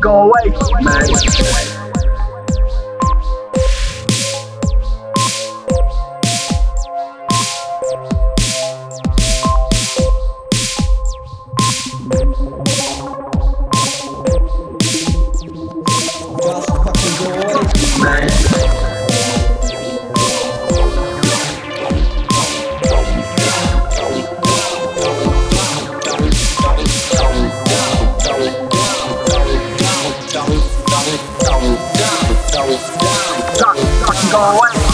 Go away, man. Go away.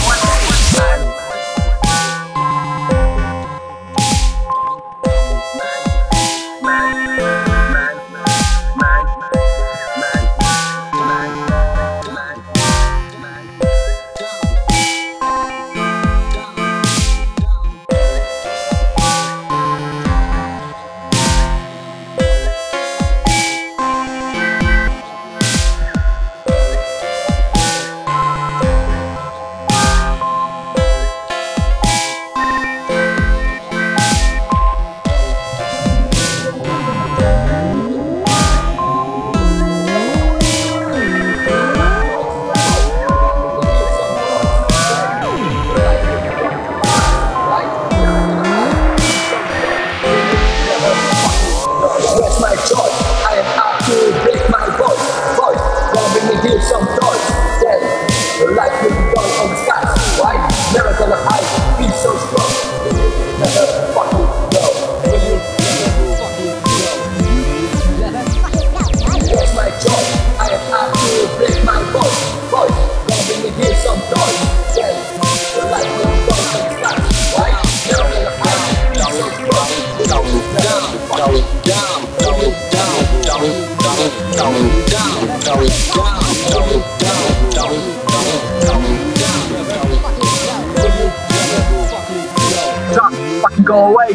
Fucking go away,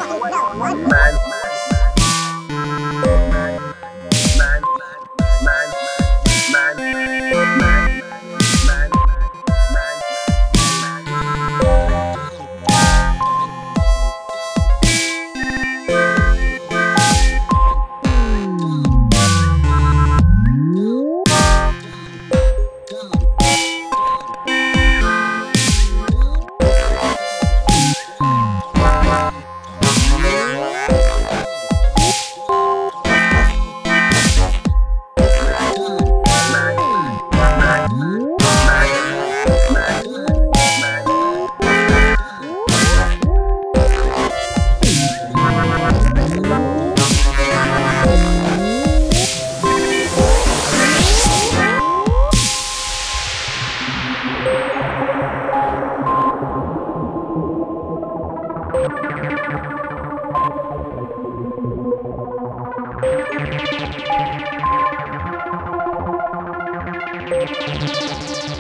man. Música